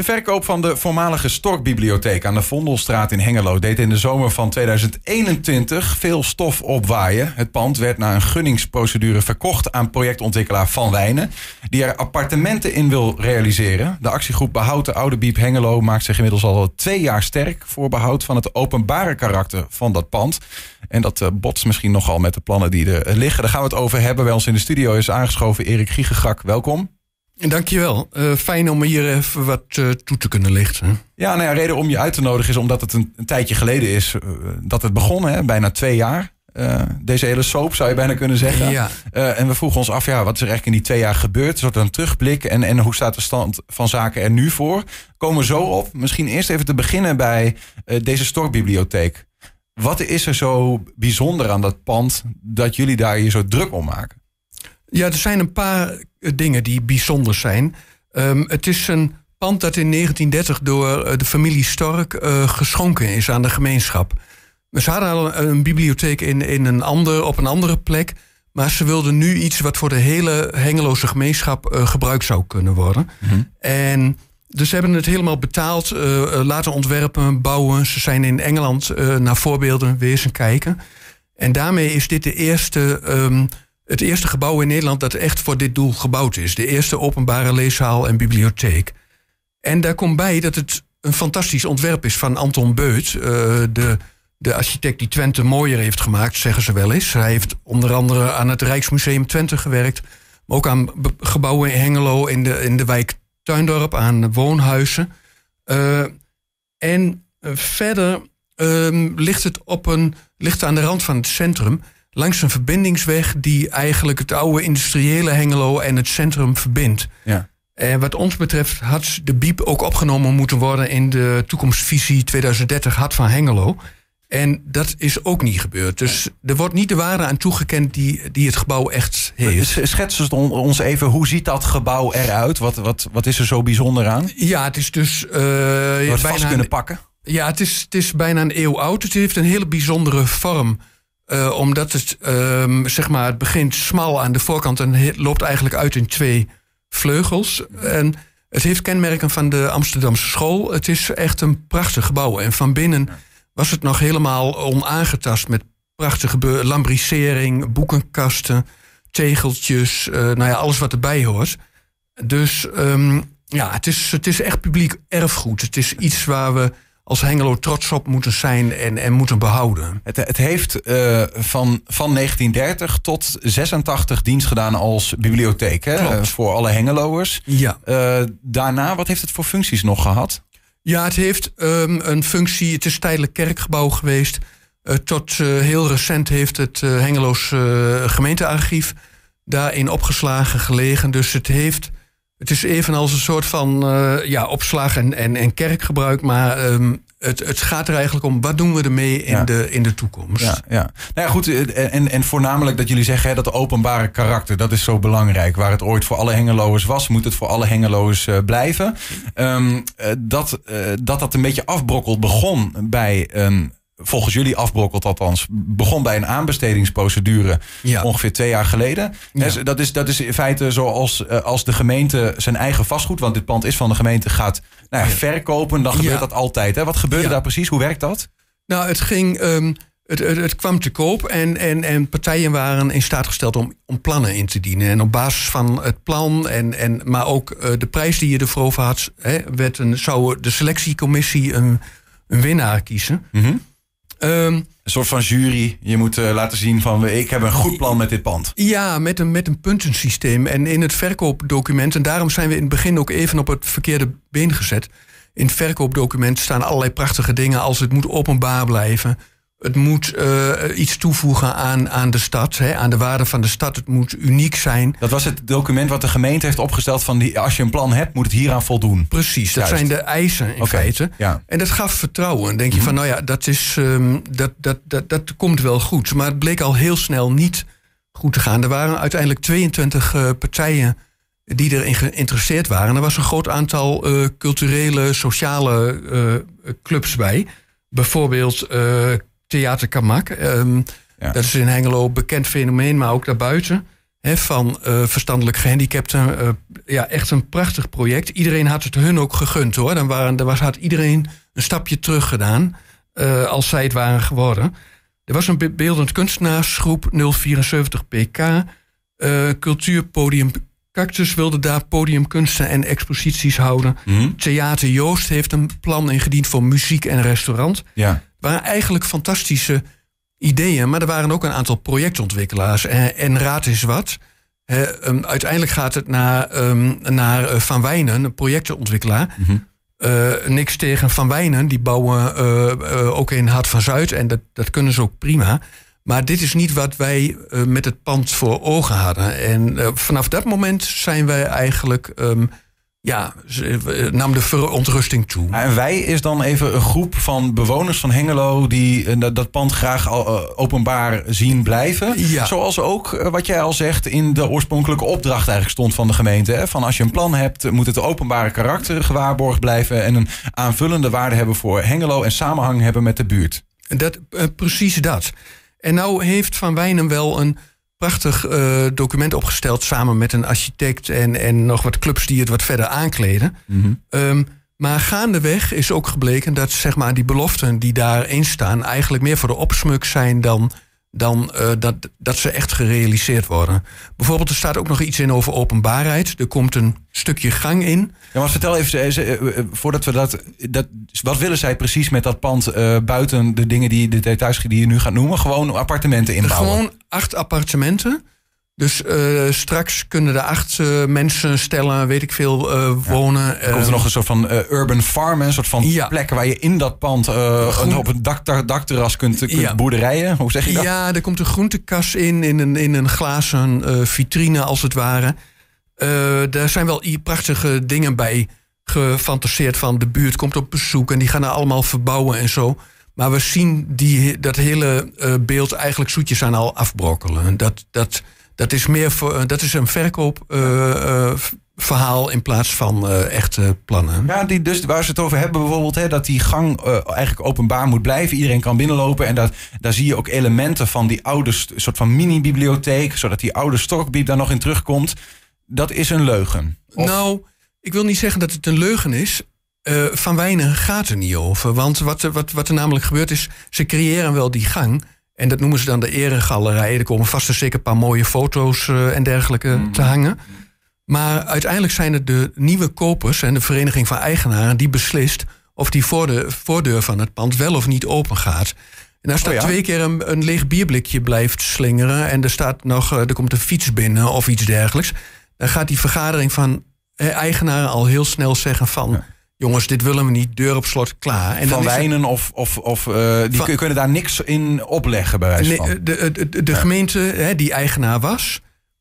De verkoop van de voormalige Storkbibliotheek aan de Vondelstraat in Hengelo deed in de zomer van 2021 veel stof opwaaien. Het pand werd na een gunningsprocedure verkocht aan projectontwikkelaar Van Wijnen, die er appartementen in wil realiseren. De actiegroep Behoud de Oude Biep Hengelo maakt zich inmiddels al twee jaar sterk voor behoud van het openbare karakter van dat pand. En dat uh, botst misschien nogal met de plannen die er liggen. Daar gaan we het over hebben. Bij ons in de studio is aangeschoven Erik Giegegrak. Welkom. Dankjewel. Uh, fijn om hier even wat uh, toe te kunnen lichten. Ja, nou ja, reden om je uit te nodigen is omdat het een, een tijdje geleden is uh, dat het begon, hè, bijna twee jaar. deze hele soap zou je bijna kunnen zeggen. Ja. en we vroegen ons af, ja, wat is er eigenlijk in die twee jaar gebeurd? Een soort een terugblik en, en hoe staat de stand van zaken er nu voor? Komen we zo op. Misschien eerst even te beginnen bij deze Storkbibliotheek. Wat is er zo bijzonder aan dat pand dat jullie daar hier zo druk om maken? Ja, er zijn een paar dingen die bijzonder zijn. Um, het is een pand dat in 1930 door de familie Stork uh, geschonken is aan de gemeenschap. Ze hadden al een, een, bibliotheek in, in een ander, op een andere plek. Maar ze wilden nu iets wat voor de hele Hengeloze gemeenschap uh, gebruikt zou kunnen worden. Mm -hmm. En dus ze hebben het helemaal betaald, uh, laten ontwerpen, bouwen. Ze zijn in Engeland naar voorbeelden wezen kijken. En daarmee is dit de eerste... Um, het eerste gebouw in Nederland dat echt voor dit doel gebouwd is. De eerste openbare leeszaal en bibliotheek. En daar komt bij dat het een fantastisch ontwerp is van Anton Beut. Uh, de, de architect die Twente mooier heeft gemaakt, zeggen ze wel eens. Hij heeft onder andere aan het Rijksmuseum Twente gewerkt. Maar ook aan gebouwen in Hengelo, in de, in de wijk Tuindorp, aan woonhuizen. Uh, en verder uh, ligt het op een, ligt aan de rand van het centrum langs een verbindingsweg die eigenlijk het oude industriële Hengelo en het centrum verbindt. Ja. En wat ons betreft had de BIEB ook opgenomen moeten worden in de toekomstvisie 2030 Hart van Hengelo. En dat is ook niet gebeurd. Dus er wordt niet de waarde aan toegekend die, die het gebouw echt heeft. Schets ons even, hoe ziet dat gebouw eruit? Wat, wat, wat is er zo bijzonder aan? Ja, het is dus... Uh, bijna vast kunnen pakken? Ja, het is, het is bijna een eeuw oud. Het heeft een hele bijzondere vorm. Uh, omdat het, uh, zeg maar, het begint smal aan de voorkant en loopt eigenlijk uit in twee vleugels. En het heeft kenmerken van de Amsterdamse school. Het is echt een prachtig gebouw. En van binnen was het nog helemaal onaangetast met prachtige lambrissering, boekenkasten, tegeltjes, uh, nou ja, alles wat erbij hoort. Dus um, ja, het is, het is echt publiek erfgoed. Het is iets waar we als Hengelo trots op moeten zijn en, en moeten behouden. Het, het heeft uh, van, van 1930 tot 86 dienst gedaan als bibliotheek hè? Uh, voor alle Hengeloers. Ja. Uh, daarna, wat heeft het voor functies nog gehad? Ja, het heeft um, een functie, het is tijdelijk kerkgebouw geweest. tot heel recent heeft het Hengeloos gemeentearchief daarin opgeslagen gelegen. Dus het heeft het is evenals een soort van uh, ja, opslag en, en, en kerkgebruik. Maar um, het, het gaat er eigenlijk om, wat doen we ermee in, ja. de, in de toekomst? Ja, ja. Nou ja, goed. En, en voornamelijk dat jullie zeggen, hè, dat openbare karakter, dat is zo belangrijk. Waar het ooit voor alle hengeloers was, moet het voor alle hengeloers uh, blijven. Um, dat, uh, dat dat een beetje afbrokkelt begon bij een volgens jullie afbrokkelt althans, begon bij een aanbestedingsprocedure ja. ongeveer twee jaar geleden. Ja. Dat, is, dat is in feite zoals als de gemeente zijn eigen vastgoed, want dit pand is van de gemeente, gaat nou ja, verkopen, dan gebeurt dat altijd. Hè? Wat gebeurde daar precies? Hoe werkt dat? Nou, het ging. Um, het, het, het, kwam te koop en, en, en partijen waren in staat gesteld om, om plannen in te dienen. En op basis van het plan, en, en, maar ook uh, de prijs die je ervoor had, hè, werd een, zou de selectiecommissie een, een winnaar kiezen. Mm -hmm. Um, een soort van jury. Je moet uh, laten zien van ik heb een goed plan met dit pand. Ja, met een, met een puntensysteem. En in het verkoopdocument, en daarom zijn we in het begin ook even op het verkeerde been gezet. In het verkoopdocument staan allerlei prachtige dingen als het moet openbaar blijven. Het moet uh, iets toevoegen aan, aan de stad, hè, aan de waarde van de stad. Het moet uniek zijn. Dat was het document wat de gemeente heeft opgesteld van die, als je een plan hebt, moet het hieraan voldoen. Precies, dat Juist. zijn de eisen in okay. feite. Ja. En dat gaf vertrouwen. denk je -hmm. van, nou ja, dat, is, um, dat, dat, dat, dat komt wel goed. Maar het bleek al heel snel niet goed te gaan. Er waren uiteindelijk 22 uh, partijen die erin geïnteresseerd waren. Er was een groot aantal uh, culturele, sociale clubs bij. Bijvoorbeeld Theater Kamak. Um, ja. Dat is in Hengelo een bekend fenomeen, maar ook daarbuiten. hè, van uh, verstandelijk gehandicapten. Uh, ja, echt een prachtig project. Iedereen had het hun ook gegund hoor. Dan waren, was, had iedereen een stapje terug gedaan uh, als zij het waren geworden. Er was een beeldend kunstenaarsgroep 074 PK. Cultuurpodium Cactus wilde daar podiumkunsten en exposities houden. Mhm. Theater Joost heeft een plan ingediend voor muziek en restaurant. Ja. Waren eigenlijk fantastische ideeën, maar er waren ook een aantal projectontwikkelaars. En, en raad is wat. um, uiteindelijk gaat het naar, um, naar uh, Van Wijnen, een projectontwikkelaar. Mhm. Uh, niks tegen Van Wijnen, die bouwen uh, ook in Hart van Zuid en dat, dat kunnen ze ook prima. Maar dit is niet wat wij met het pand voor ogen hadden. En vanaf dat moment zijn wij eigenlijk. Um, ja, nam de verontrusting toe. En wij is dan even een groep van bewoners van Hengelo die uh, dat pand graag al, openbaar zien blijven. Ja. Zoals ook wat jij al zegt in de oorspronkelijke opdracht eigenlijk stond van de gemeente. Hè? Van als je een plan hebt, moet het openbare karakter gewaarborgd blijven en een aanvullende waarde hebben voor Hengelo en samenhang hebben met de buurt. Dat, precies dat. En nou heeft Van Wijnen wel een prachtig uh, document opgesteld... samen met een architect en, en nog wat clubs die het wat verder aankleden. Mm -hmm. um, maar gaandeweg is ook gebleken dat zeg maar, die beloften die daarin staan... eigenlijk meer voor de opsmuk zijn dan, dan uh, dat, dat ze echt gerealiseerd worden. Bijvoorbeeld, er staat ook nog iets in over openbaarheid. Er komt een stukje gang in. Ja, maar vertel even, voordat we dat, dat... Wat willen zij precies met dat pand uh, buiten de dingen die de details die je nu gaat noemen? Gewoon appartementen inbouwen? Gewoon acht appartementen. Dus uh, straks kunnen er acht uh, mensen stellen, weet ik veel, uh, wonen. Ja. Er komt er nog een soort van urban farm, een soort van ja. plek waar je in dat pand een, op een dak, dakterras kunt, kunt ja. boerderijen. Hoe zeg je dat? Ja, er komt een groentekas in, in een, in een glazen vitrine als het ware. daar zijn wel prachtige dingen bij gefantaseerd van de buurt komt op bezoek en die gaan er allemaal verbouwen en zo. Maar we zien die, dat hele beeld eigenlijk zoetjes aan al afbrokkelen. Dat, dat, dat, is, meer voor, dat is een verkoopverhaal uh, in plaats van echte plannen. Ja, die, dus waar ze het over hebben bijvoorbeeld, hè, dat die gang eigenlijk openbaar moet blijven. Iedereen kan binnenlopen en dat, daar zie je ook elementen van die oude soort van mini-bibliotheek, zodat die oude stokbieb daar nog in terugkomt. Dat is een leugen. Of... Nou, ik wil niet zeggen dat het een leugen is. Uh, van Wijnen gaat er niet over. Want wat, wat, wat er namelijk gebeurt is, ze creëren wel die gang. En dat noemen ze dan de eregalerij. Er komen vast en zeker een paar mooie foto's uh, en dergelijke mm. te hangen. Maar uiteindelijk zijn het de nieuwe kopers en de vereniging van eigenaren die beslist of die voor de voordeur van het pand wel of niet open gaat. En als daar oh ja? twee keer een, een, leeg bierblikje blijft slingeren en er staat nog, er komt een fiets binnen of iets dergelijks, dan gaat die vergadering van eigenaren al heel snel zeggen van... Ja. Jongens, dit willen we niet, deur op slot, klaar. En van wijnen of, of, of uh, die van, kunnen daar niks in opleggen bij wijze van. De, de, de, de ja. gemeente hè, die eigenaar was,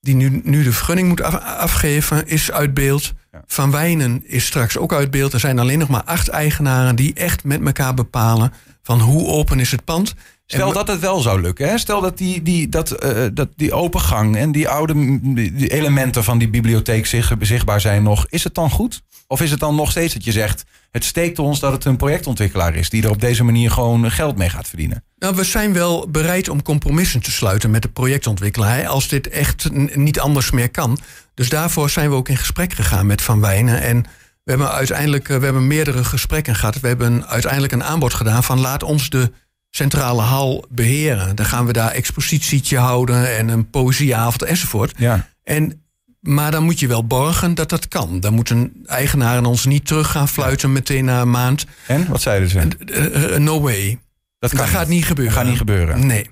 die nu, nu de vergunning moet af, afgeven, is uit beeld. Ja. Van Wijnen is straks ook uit beeld. Er zijn alleen nog maar acht eigenaren die echt met elkaar bepalen... van hoe open is het pand... Stel dat het wel zou lukken. Hè? Stel dat die, die, dat, uh, dat die open gang en die oude die elementen van die bibliotheek zich, zichtbaar zijn nog. Is het dan goed? Of is het dan nog steeds dat je zegt... het steekt ons dat het een projectontwikkelaar is... die er op deze manier gewoon geld mee gaat verdienen? Nou, we zijn wel bereid om compromissen te sluiten met de projectontwikkelaar... als dit echt niet anders meer kan. Dus daarvoor zijn we ook in gesprek gegaan met Van Wijnen... en we hebben uiteindelijk we hebben meerdere gesprekken gehad. We hebben uiteindelijk een aanbod gedaan van laat ons de centrale hal beheren. Dan gaan we daar expositietje houden en een poëzieavond enzovoort. Ja. En, maar dan moet je wel borgen dat dat kan. Dan moeten eigenaren ons niet terug gaan fluiten meteen na een maand. En, wat zeiden ze? Uh, uh, no way. Dat, dat gaat niet gebeuren. Dat gaat niet gebeuren. Nee.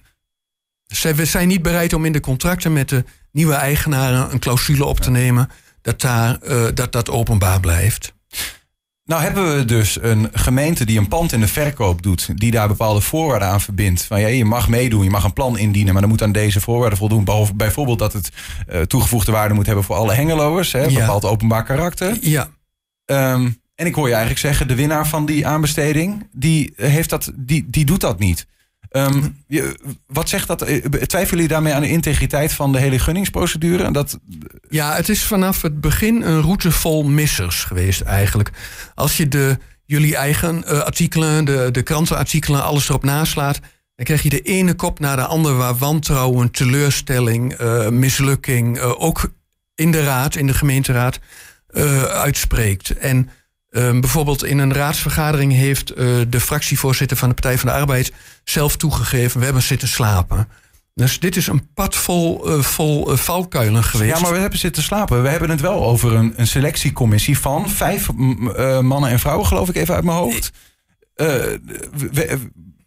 We zijn niet bereid om in de contracten met de nieuwe eigenaren een clausule op te nemen dat daar, uh, dat, dat openbaar blijft. Nou hebben we dus een gemeente die een pand in de verkoop doet, die daar bepaalde voorwaarden aan verbindt. Van ja, je mag meedoen, je mag een plan indienen, maar dan moet aan deze voorwaarden voldoen. Behalve bijvoorbeeld dat het uh, toegevoegde waarde moet hebben voor alle hengeloers, hè, ja. bepaald openbaar karakter. Ja. Um, en ik hoor je eigenlijk zeggen, de winnaar van die aanbesteding, die, heeft dat, die, die doet dat niet. Um, je, wat zegt dat? Twijfelen jullie daarmee aan de integriteit van de hele gunningsprocedure? Dat... Ja, het is vanaf het begin een route vol missers geweest eigenlijk. Als je de, jullie eigen uh, artikelen, de, de krantenartikelen, alles erop naslaat... Dan krijg je de ene kop naar de andere waar wantrouwen, teleurstelling, uh, mislukking, uh, ook in de raad, in de gemeenteraad, uitspreekt. En ehm, bijvoorbeeld in een raadsvergadering heeft de fractievoorzitter van de Partij van de Arbeid zelf toegegeven: we hebben zitten slapen. Dus dit is een pad vol, uh, vol uh, valkuilen geweest. Ja, maar we hebben zitten slapen. We hebben het wel over een, een selectiecommissie van vijf mannen en vrouwen, geloof ik even uit mijn hoofd. We,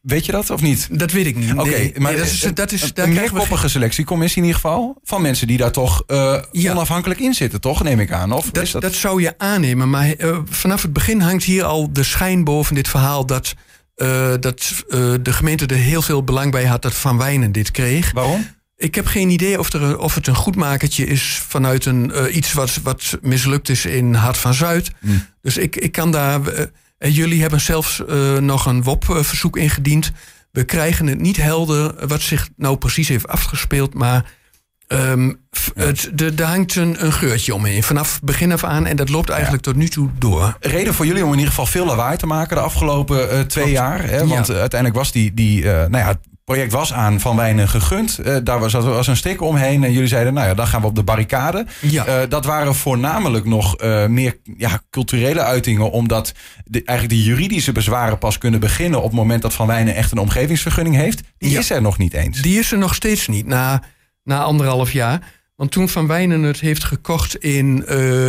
weet je dat of niet? Dat weet ik niet. Oké, nee, maar nee, dat is, dat is, een meerkoppige selectiecommissie in ieder geval. Van mensen die daar toch ja. onafhankelijk in zitten, toch? Neem ik aan. Of dat, is dat... dat zou je aannemen. Maar vanaf het begin hangt hier al de schijn boven dit verhaal dat uh, dat de gemeente er heel veel belang bij had dat Van Wijnen dit kreeg. Waarom? Ik heb geen idee of, er, of het een goedmakertje is vanuit een, iets wat, wat mislukt is in Hart van Zuid. Mm. Dus ik, ik kan daar. En jullie hebben zelfs nog een WOP-verzoek ingediend. We krijgen het niet helder wat zich nou precies heeft afgespeeld, maar Um, ja. het, de, er hangt een, een, geurtje omheen, vanaf begin af aan. En dat loopt eigenlijk ja. tot nu toe door. Reden voor jullie om in ieder geval veel lawaai te maken de afgelopen uh, twee Klopt. jaar. Hè? Want ja. uiteindelijk was die, die uh, nou ja, project was aan Van Wijnen gegund. Uh, daar was, was een strik omheen. En jullie zeiden, nou ja, dan gaan we op de barricade. Ja. dat waren voornamelijk nog meer ja, culturele uitingen. Omdat de, eigenlijk de juridische bezwaren pas kunnen beginnen... op het moment dat Van Wijnen echt een omgevingsvergunning heeft. Die is er nog niet eens. Die is er nog steeds niet. Na na anderhalf jaar. Want toen Van Wijnen het heeft gekocht in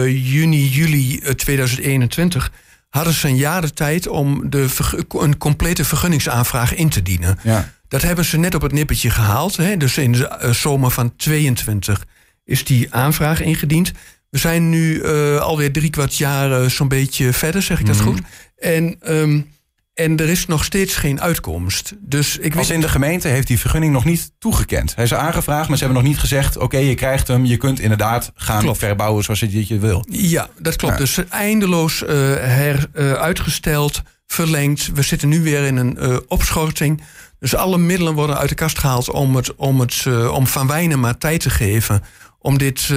juni, juli 2021, hadden ze een jaar de tijd om de een complete vergunningsaanvraag in te dienen. Ja. Dat hebben ze net op het nippertje gehaald. Hè? Dus in de uh, zomer van 22 is die aanvraag ingediend. We zijn nu uh, alweer drie kwart jaar zo'n beetje verder, zeg ik dat mm -hmm. goed. En um, en er is nog steeds geen uitkomst. Dus ik Als in de gemeente heeft die vergunning nog niet toegekend. Hij is aangevraagd, maar ze hebben nog niet gezegd... oké, okay, je krijgt hem, je kunt inderdaad gaan klopt. verbouwen zoals je dit wil. Ja, dat klopt. Ja. Dus eindeloos uh, her, uitgesteld, verlengd. We zitten nu weer in een uh, opschorting. Dus alle middelen worden uit de kast gehaald... om, het, om, het, om Van Wijnen maar tijd te geven... om dit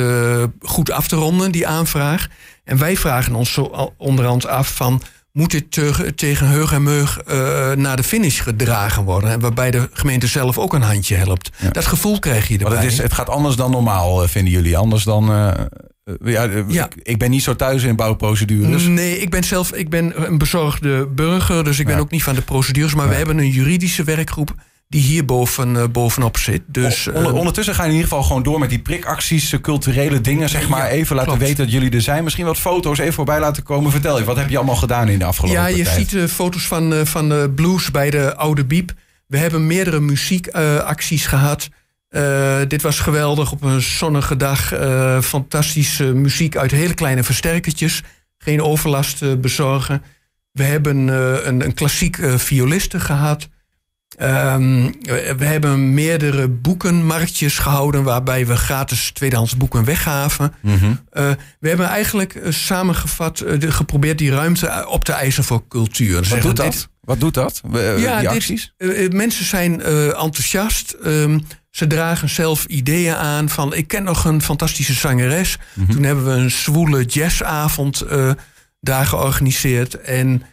goed af te ronden, die aanvraag. En wij vragen ons zo onderhand af van moet dit te, tegen heug en meug naar de finish gedragen worden. En waarbij de gemeente zelf ook een handje helpt. Ja. Dat gevoel krijg je erbij. Maar het, is, het gaat anders dan normaal, vinden jullie? Anders dan... Uh, ja, ja. Ik, ik, ben niet zo thuis in bouwprocedures. Nee, ik ben zelf ik ben een bezorgde burger. Dus ik ben ook niet van de procedures. Maar we hebben een juridische werkgroep die hier boven, uh, bovenop zit. Dus, Onder, ondertussen gaan in ieder geval gewoon door met die prikacties, culturele dingen, zeg maar. Even laten klopt. weten dat jullie er zijn. Misschien wat foto's even voorbij laten komen. Vertel je, wat heb je allemaal gedaan in de afgelopen tijd? Ja, je tijd? ziet uh, foto's van, van de blues bij de Oude Biep. We hebben meerdere muziekacties gehad. Dit was geweldig op een zonnige dag. fantastische muziek uit hele kleine versterkertjes. Geen overlast bezorgen. We hebben een, een klassiek violiste gehad. Um, we hebben meerdere boekenmarktjes gehouden waarbij we gratis tweedehands boeken weggaven. Mm -hmm. uh, we hebben eigenlijk samengevat de, geprobeerd die ruimte op te eisen voor cultuur. Wat doet dat? Dit, Wat doet dat? ja, die acties? Dit, mensen zijn enthousiast. Um, ze dragen zelf ideeën aan van ik ken nog een fantastische zangeres. Mm -hmm. Toen hebben we een zwoele jazzavond daar georganiseerd en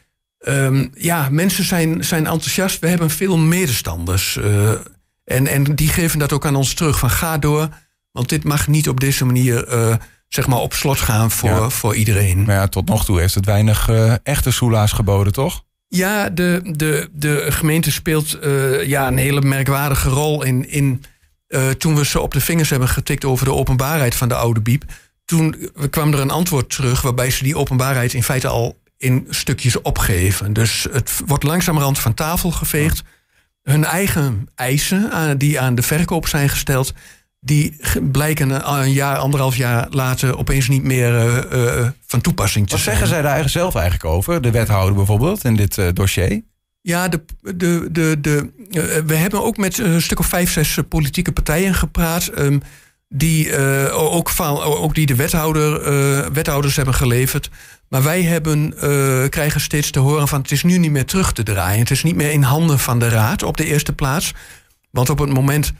Um, ja, mensen zijn, zijn enthousiast. We hebben veel medestanders. Uh, en, en die geven dat ook aan ons terug. Van ga door, want dit mag niet op deze manier uh, zeg maar op slot gaan voor, ja. voor iedereen. Maar ja, tot nog toe heeft het weinig echte soela's geboden, toch? Ja, de, de, de gemeente speelt ja, een hele merkwaardige rol in... in toen we ze op de vingers hebben getikt over de openbaarheid van de oude biep... toen kwam er een antwoord terug waarbij ze die openbaarheid in feite al in stukjes opgeven. Dus het wordt langzamerhand van tafel geveegd. Hun eigen eisen die aan de verkoop zijn gesteld, die blijken een jaar, anderhalf jaar later opeens niet meer uh, van toepassing te Wat zijn. zeggen zij daar zelf eigenlijk over? De wethouder bijvoorbeeld in dit uh, dossier? Ja, de, de, de, de, uh, we hebben ook met een stuk of vijf, zes politieke partijen gepraat. Um, die, uh, ook, ook die de wethouder, wethouders hebben geleverd. Maar wij hebben, krijgen steeds te horen van het is nu niet meer terug te draaien. Het is niet meer in handen van de raad op de eerste plaats. Want op het moment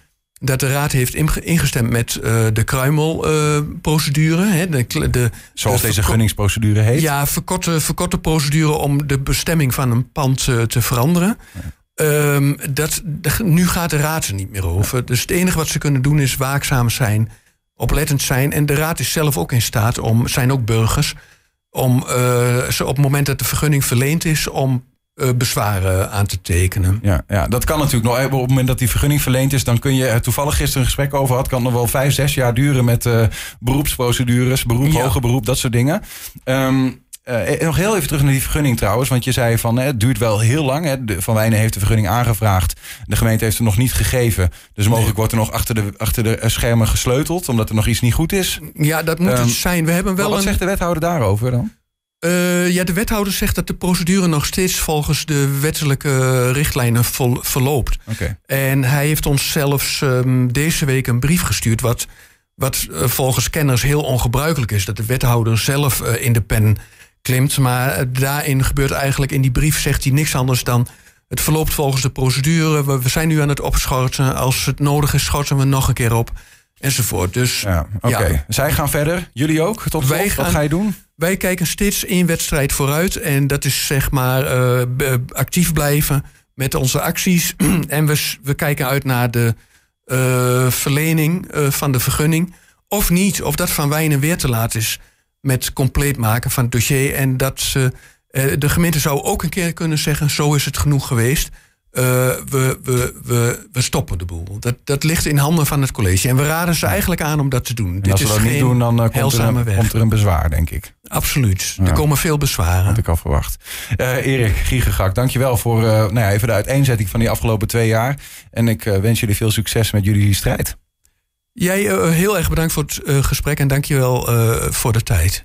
dat de raad heeft ingestemd met uh, de kruimelprocedure. Uh, de, de, Zoals de deze gunningsprocedure heet? Ja, verkorte, verkorte procedure om de bestemming van een pand uh, te veranderen. Ja. Ehm, dat, nu gaat de raad er niet meer over. Dus het enige wat ze kunnen doen is waakzaam zijn, oplettend zijn. En de raad is zelf ook in staat om, zijn ook burgers, om uh, ze op het moment dat de vergunning verleend is, om uh, bezwaren aan te tekenen. Ja, ja, dat kan natuurlijk nog. Op het moment dat die vergunning verleend is, dan kun je toevallig gisteren een gesprek over had. Kan nog wel vijf, zes jaar duren met uh, beroepsprocedures, beroep, ja. hoger beroep, dat soort dingen. Um, uh, nog heel even terug naar die vergunning trouwens. Want je zei van het duurt wel heel lang. Hè. Van Wijnen heeft de vergunning aangevraagd. De gemeente heeft er nog niet gegeven. Dus mogelijk nee. wordt er nog achter de, achter de schermen gesleuteld. Omdat er nog iets niet goed is. Ja, dat moet um, het zijn. We hebben wel wat een... zegt de wethouder daarover dan? Uh, ja, de wethouder zegt dat de procedure nog steeds volgens de wettelijke richtlijnen vol, verloopt. Okay. En hij heeft ons zelfs um, deze week een brief gestuurd. Wat, wat uh, volgens kenners heel ongebruikelijk is. Dat de wethouder zelf uh, in de pen klimt. Maar daarin gebeurt eigenlijk, in die brief zegt hij niks anders dan... het verloopt volgens de procedure. We, we zijn nu aan het opschorten. Als het nodig is, schorten we nog een keer op. Enzovoort. Dus, ja, Oké, okay. ja. zij gaan verder. Jullie ook? Tot wij gaan, Wat ga je doen? Wij kijken steeds één wedstrijd vooruit. En dat is zeg maar uh, actief blijven met onze acties. en we, we kijken uit naar de uh, verlening uh, van de vergunning. Of niet, of dat van Wijnen weer te laat is met compleet maken van het dossier. En dat ze, de gemeente zou ook een keer kunnen zeggen: zo is het genoeg geweest. Uh, we, we, we, we stoppen de boel. Dat, dat ligt in handen van het college. En we raden ze eigenlijk aan om dat te doen. En Dit als is we dat niet doen, dan uh, komt, er een, weg. komt er een bezwaar, denk ik. Absoluut. Ja. Er komen veel bezwaren. Had ik al verwacht. Uh, Erik Giegegak, dankjewel voor nou ja, even de uiteenzetting van die afgelopen twee jaar. En ik wens jullie veel succes met jullie strijd. Jij heel erg bedankt voor het gesprek en dankjewel voor de tijd.